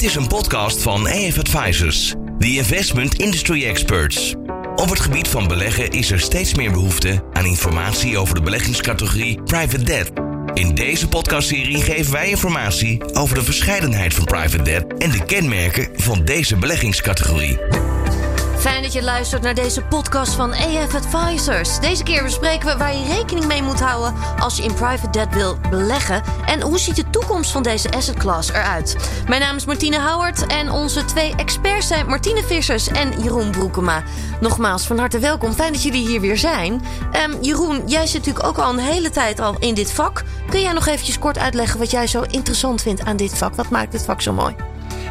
Dit is een podcast van AF Advisors, the investment industry experts. Op het gebied van beleggen is er steeds meer behoefte aan informatie over de beleggingscategorie private debt. In deze podcastserie geven wij informatie over de verscheidenheid van private debt en de kenmerken van deze beleggingscategorie. Fijn dat je luistert naar deze podcast van AF Advisors. Deze keer bespreken we waar je rekening mee moet houden als je in private debt wil beleggen. En hoe ziet de toekomst van deze asset class eruit? Mijn naam is Martine Houwert en onze twee experts zijn Martine Vissers en Jeroen Broekema. Nogmaals, van harte welkom. Fijn dat jullie hier weer zijn. Ehm, Jeroen, jij zit natuurlijk ook al een hele tijd al in dit vak. Kun jij nog eventjes kort uitleggen wat jij zo interessant vindt aan dit vak? Wat maakt dit vak zo mooi?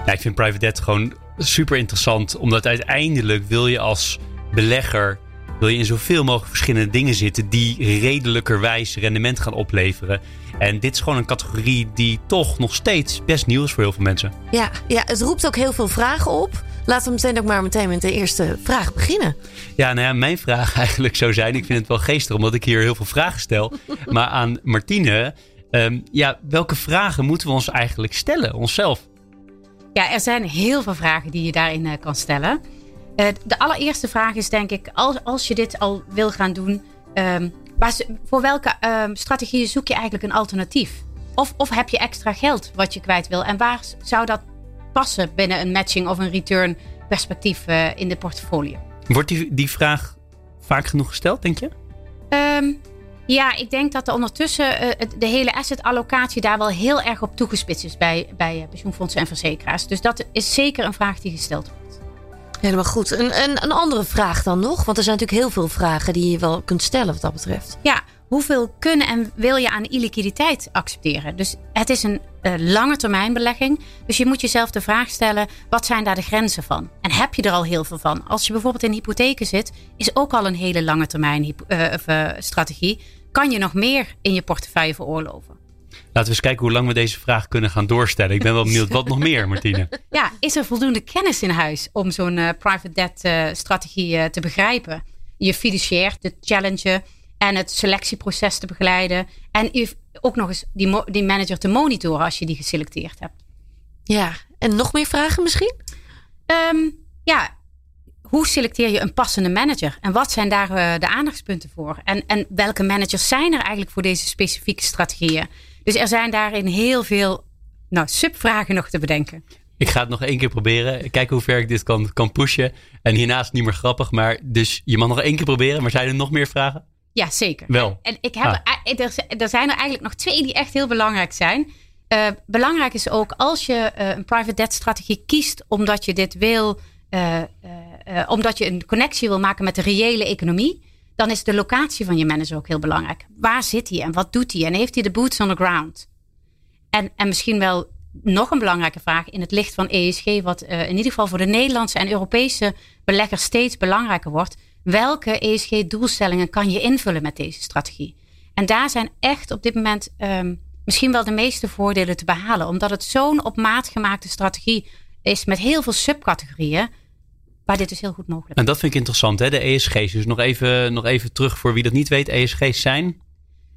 Ja, ik vind private debt gewoon super interessant. Omdat uiteindelijk wil je als belegger wil je in zoveel mogelijk verschillende dingen zitten die redelijkerwijs rendement gaan opleveren. En dit is gewoon een categorie die toch nog steeds best nieuw is voor heel veel mensen. Ja, ja het roept ook heel veel vragen op. Laten we meteen ook maar meteen met de eerste vraag beginnen. Ja, nou ja, mijn vraag eigenlijk zou zijn: ik vind het wel geestig omdat ik hier heel veel vragen stel. maar aan Martine, um, ja, welke vragen moeten we ons eigenlijk stellen, onszelf? Ja, er zijn heel veel vragen die je daarin uh, kan stellen. Uh, de allereerste vraag is denk ik, als, als je dit al wil gaan doen, um, waar, voor welke um, strategieën zoek je eigenlijk een alternatief? Of, of heb je extra geld wat je kwijt wil? En waar zou dat passen binnen een matching of een return perspectief uh, in de portfolio? Wordt die, die vraag vaak genoeg gesteld, denk je? Um, ja, ik denk dat er ondertussen uh, de hele asset-allocatie daar wel heel erg op toegespitst is bij, bij pensioenfondsen en verzekeraars. Dus dat is zeker een vraag die gesteld wordt. Helemaal goed. Een, een, een andere vraag dan nog? Want er zijn natuurlijk heel veel vragen die je wel kunt stellen wat dat betreft. Ja, hoeveel kunnen en wil je aan illiquiditeit accepteren? Dus het is een uh, lange termijn belegging. Dus je moet jezelf de vraag stellen: wat zijn daar de grenzen van? En heb je er al heel veel van? Als je bijvoorbeeld in hypotheken zit, is ook al een hele lange termijn uh, strategie kan je nog meer in je portefeuille veroorloven? Laten we eens kijken hoe lang we deze vraag kunnen gaan doorstellen. Ik ben wel benieuwd, wat nog meer, Martine? Ja, is er voldoende kennis in huis om zo'n uh, private debt uh, strategie uh, te begrijpen? Je fiduciair te challengen en het selectieproces te begeleiden. En ook nog eens die, die manager te monitoren als je die geselecteerd hebt. Ja, en nog meer vragen misschien? Um, ja, hoe selecteer je een passende manager? En wat zijn daar uh, de aandachtspunten voor? En, en welke managers zijn er eigenlijk voor deze specifieke strategieën? Dus er zijn daarin heel veel nou, subvragen nog te bedenken. Ik ga het nog één keer proberen. Kijken hoe ver ik dit kan, kan pushen. En hiernaast niet meer grappig. Maar dus je mag nog één keer proberen. Maar zijn er nog meer vragen? Ja, zeker. Wel. En, ik heb, ah. er, er, zijn er eigenlijk nog twee die echt heel belangrijk zijn. Uh, belangrijk is ook als je uh, een private debt strategie kiest. Omdat je dit wil... Uh, uh, omdat je een connectie wil maken met de reële economie, dan is de locatie van je manager ook heel belangrijk. Waar zit hij en wat doet hij en heeft hij de boots on the ground? En, en misschien wel nog een belangrijke vraag in het licht van ESG, wat uh, in ieder geval voor de Nederlandse en Europese beleggers steeds belangrijker wordt. Welke ESG-doelstellingen kan je invullen met deze strategie? En daar zijn echt op dit moment um, misschien wel de meeste voordelen te behalen, omdat het zo'n op maat gemaakte strategie is met heel veel subcategorieën waar dit dus heel goed mogelijk is. En dat vind ik interessant, hè? de ESG's. Dus nog even, nog even terug voor wie dat niet weet. ESG's zijn?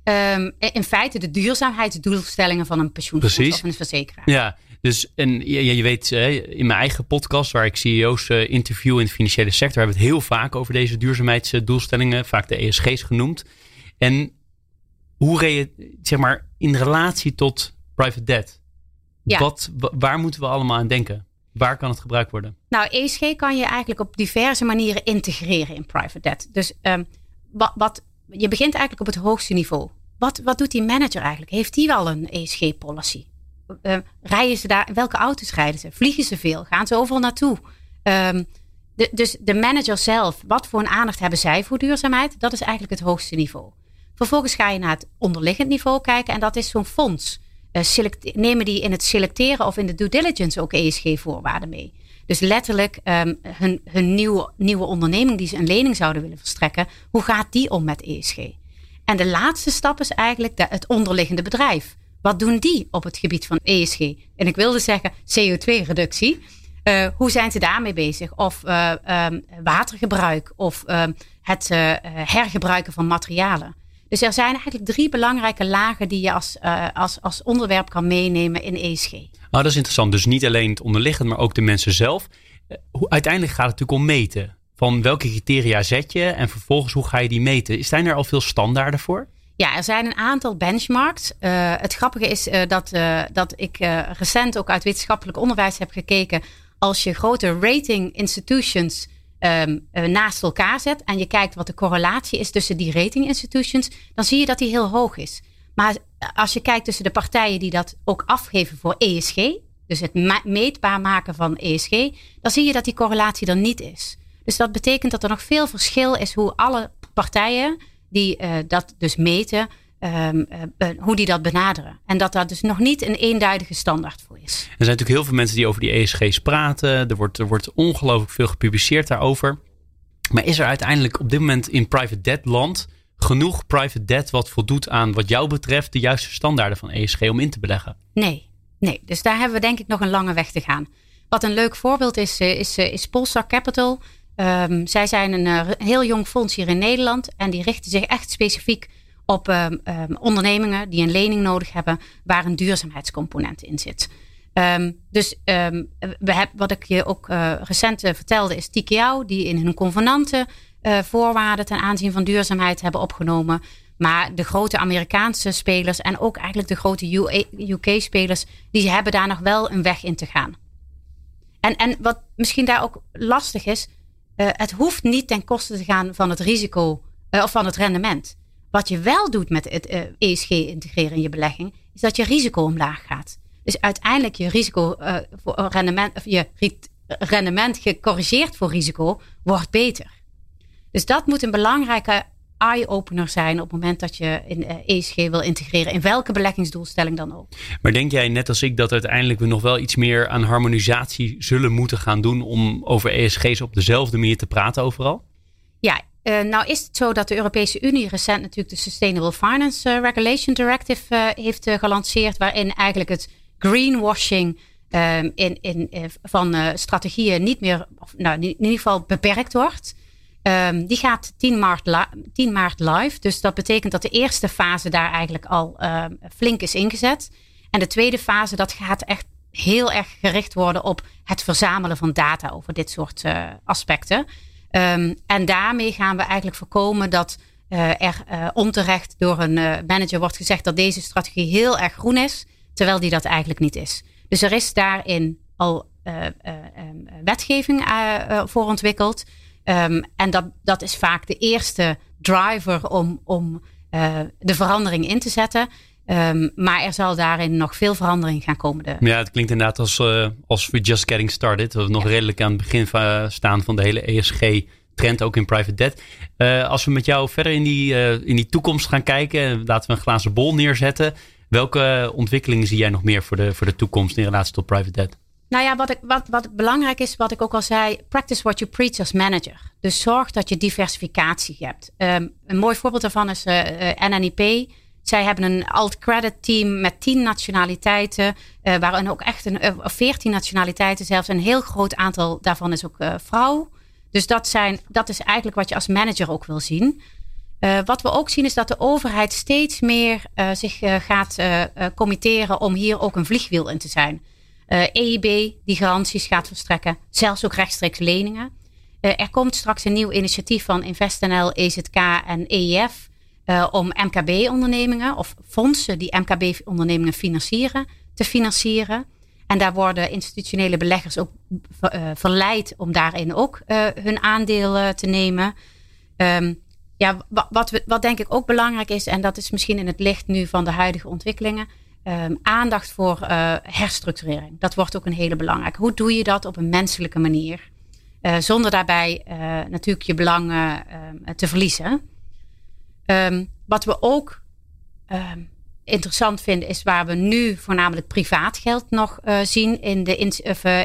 Um, in feite de duurzaamheidsdoelstellingen van een pensioenfonds Precies. of een verzekeraar. Ja, dus en je, je weet, in mijn eigen podcast, waar ik CEO's uh, interview in de financiële sector, hebben we het heel vaak over deze duurzaamheidsdoelstellingen, vaak de ESG's genoemd. En hoe je, zeg maar, in relatie tot private debt, ja. wat, waar moeten we allemaal aan denken? Waar kan het gebruikt worden? Nou, ESG kan je eigenlijk op diverse manieren integreren in private debt. Dus um, wat, je begint eigenlijk op het hoogste niveau. Wat, wat doet die manager eigenlijk? Heeft die wel een ESG-policy? Uh, rijden ze daar? Welke auto's rijden ze? Vliegen ze veel? Gaan ze overal naartoe? Um, de, dus de manager zelf, wat voor een aandacht hebben zij voor duurzaamheid? Dat is eigenlijk het hoogste niveau. Vervolgens ga je naar het onderliggend niveau kijken en dat is zo'n fonds. Uh, nemen die in het selecteren of in de due diligence ook ESG-voorwaarden mee? Dus letterlijk um, hun, hun nieuwe, nieuwe onderneming die ze een lening zouden willen verstrekken, hoe gaat die om met ESG? En de laatste stap is eigenlijk het onderliggende bedrijf. Wat doen die op het gebied van ESG? En ik wilde zeggen CO2-reductie. Uh, hoe zijn ze daarmee bezig? Of uh, um, watergebruik of uh, het hergebruiken van materialen. Dus er zijn eigenlijk drie belangrijke lagen die je als, als, als onderwerp kan meenemen in ESG. Nou, dat is interessant. Dus niet alleen het onderliggend, maar ook de mensen zelf. Uiteindelijk gaat het natuurlijk om meten. Van welke criteria zet je en vervolgens hoe ga je die meten? Zijn er al veel standaarden voor? Ja, er zijn een aantal benchmarks. Uh, het grappige is uh, dat, dat ik recent ook uit wetenschappelijk onderwijs heb gekeken. Als je grote rating institutions um, naast elkaar zet en je kijkt wat de correlatie is tussen die rating institutions, dan zie je dat die heel hoog is. Maar als je kijkt tussen de partijen die dat ook afgeven voor ESG, dus het meetbaar maken van ESG, dan zie je dat die correlatie er niet is. Dus dat betekent dat er nog veel verschil is hoe alle partijen die uh, dat dus meten, um, uh, hoe die dat benaderen. En dat daar dus nog niet een eenduidige standaard voor is. Er zijn natuurlijk heel veel mensen die over die ESG's praten. Er wordt, er wordt ongelooflijk veel gepubliceerd daarover. Maar is er uiteindelijk op dit moment in private debt land genoeg private debt wat voldoet aan wat jou betreft de juiste standaarden van ESG om in te beleggen? Nee, nee. Dus daar hebben we denk ik nog een lange weg te gaan. Wat een leuk voorbeeld is, is, is Polestar Capital. Um, zij zijn een, uh, heel jong fonds hier in Nederland. En die richten zich echt specifiek op um, um, ondernemingen die een lening nodig hebben. Waar een duurzaamheidscomponent in zit. dus we hebben, wat ik je ook uh, recent uh, vertelde is Tikeo. Die in hun convenanten voorwaarden ten aanzien van duurzaamheid hebben opgenomen. Maar de grote Amerikaanse spelers en ook eigenlijk de grote UK-spelers. Die hebben daar nog wel een weg in te gaan. En, en wat misschien daar ook lastig is het hoeft niet ten koste te gaan van het risico of van het rendement. Wat je wel doet met het uh, eh, ESG integreren in je belegging, is dat je risico omlaag gaat. Dus uiteindelijk je risico voor rendement, of je rendement gecorrigeerd voor risico wordt beter. Dus dat moet een belangrijke eye-opener zijn op het moment dat je in ESG eh, e wil integreren. In welke beleggingsdoelstelling dan ook. Maar denk jij net als ik dat uiteindelijk we nog wel iets meer aan harmonisatie zullen moeten gaan doen om over ESG's op dezelfde manier te praten overal? Ja, uh, nou is het zo dat de Europese Unie recent natuurlijk de Sustainable Finance uh, Regulation Directive uh, heeft gelanceerd, waarin eigenlijk het greenwashing ehm, in, in, van strategieën niet meer, nou, in ieder geval beperkt wordt. Um, die gaat 10 maart, 10 maart live. Dus dat betekent dat de eerste fase daar eigenlijk al um, flink is ingezet. En de tweede fase, dat gaat echt heel erg gericht worden op het verzamelen van data over dit soort aspecten. Um, en daarmee gaan we eigenlijk voorkomen dat uh, er uh, onterecht door een manager wordt gezegd dat deze strategie heel erg groen is, terwijl die dat eigenlijk niet is. Dus er is daarin al wetgeving voor ontwikkeld. Um, en dat, dat is vaak de eerste driver om, om de verandering in te zetten. Um, maar er zal daarin nog veel verandering gaan komen. De... Ja, het klinkt inderdaad als, uh, als we just getting started. Dat we nog redelijk aan het begin van, staan van de hele ESG-trend, ook in private debt. Uh, als we met jou verder in die, in die toekomst gaan kijken, laten we een glazen bol neerzetten. Welke ontwikkelingen zie jij nog meer voor de, voor de toekomst in relatie tot private debt? Nou ja, wat, ik, wat, wat belangrijk is, wat ik ook al zei, practice what you preach als manager. Dus zorg dat je diversificatie hebt. Um, een mooi voorbeeld daarvan is eh, eh, NNIP. Zij hebben een alt-credit team met tien nationaliteiten, uh, waarin ook echt een, veertien nationaliteiten zelfs. Een heel groot aantal daarvan is ook vrouw. Dus dat, zijn, dat is eigenlijk wat je als manager ook wil zien. wat we ook zien is dat de overheid steeds meer zich gaat committeren om hier ook een vliegwiel in te zijn. EIB eh, e die garanties gaat verstrekken, zelfs ook rechtstreeks leningen. Eh, er komt straks een nieuw initiatief van InvestNL, EZK en EIF uh, om MKB-ondernemingen of fondsen die MKB-ondernemingen financieren, te financieren. En daar worden institutionele beleggers ook verleid om daarin ook hun aandeel te nemen. Um, ja, wat, wat denk ik ook belangrijk is, en dat is misschien in het licht nu van de huidige ontwikkelingen, um, aandacht voor herstructurering. Dat wordt ook een hele belangrijke. Hoe doe je dat op een menselijke manier? Zonder daarbij natuurlijk je belangen te verliezen. Um, wat we ook um, interessant vinden is waar we nu voornamelijk privaat geld nog zien in de, in,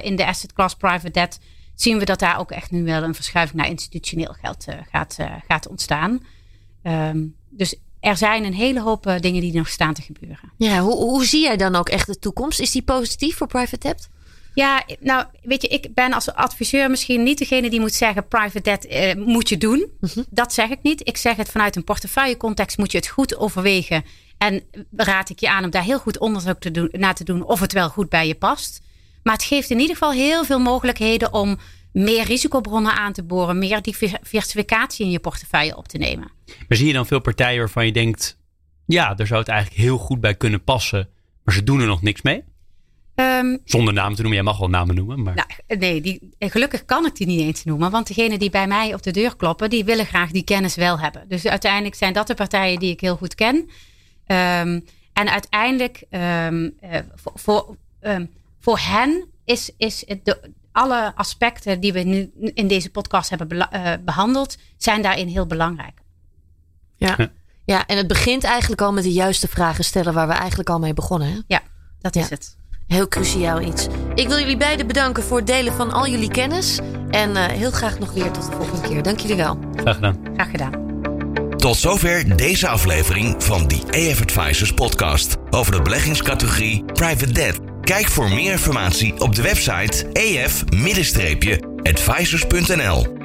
in de asset class private debt. Zien we dat daar ook echt nu wel een verschuiving naar institutioneel geld gaat, gaat ontstaan. dus er zijn een hele hoop eh, dingen die nog staan te gebeuren. Ja, hoe, hoe zie jij dan ook echt de toekomst? Is die positief voor private debt? Ja, nou weet je, ik ben als adviseur misschien niet degene die moet zeggen private debt eh, moet je doen. Mhm. Dat zeg ik niet. Ik zeg het vanuit een portefeuillecontext moet je het goed overwegen. En raad ik je aan om daar heel goed onderzoek te doen, naar te doen of het wel goed bij je past. Maar het geeft in ieder geval heel veel mogelijkheden om meer risicobronnen aan te boren, meer diversificatie in je portefeuille op te nemen. Maar zie je dan veel partijen waarvan je denkt, ja, daar zou het eigenlijk heel goed bij kunnen passen, maar ze doen er nog niks mee? Ehm, Zonder namen te noemen, jij mag wel namen noemen. Maar... Nou, nee, die, gelukkig kan ik die niet eens noemen. Want degene die bij mij op de deur kloppen, die willen graag die kennis wel hebben. Dus uiteindelijk zijn dat de partijen die ik heel goed ken. Ehm, en uiteindelijk, um, voor, voor, voor, hen is, is het de, alle aspecten die we nu in deze podcast hebben uh, behandeld, zijn daarin heel belangrijk. Ja. ja, en het begint eigenlijk al met de juiste vragen stellen waar we eigenlijk al mee begonnen. Hè? Ja, dat is het. Heel cruciaal iets. Ik wil jullie beiden bedanken voor het delen van al jullie kennis. En uh, heel graag nog weer tot de volgende keer. Dank jullie wel. Graag gedaan. Graag gedaan. Tot zover deze aflevering van de EF Advisors podcast over de beleggingscategorie Private Debt. Kijk voor meer informatie op de website ef-advisors.nl.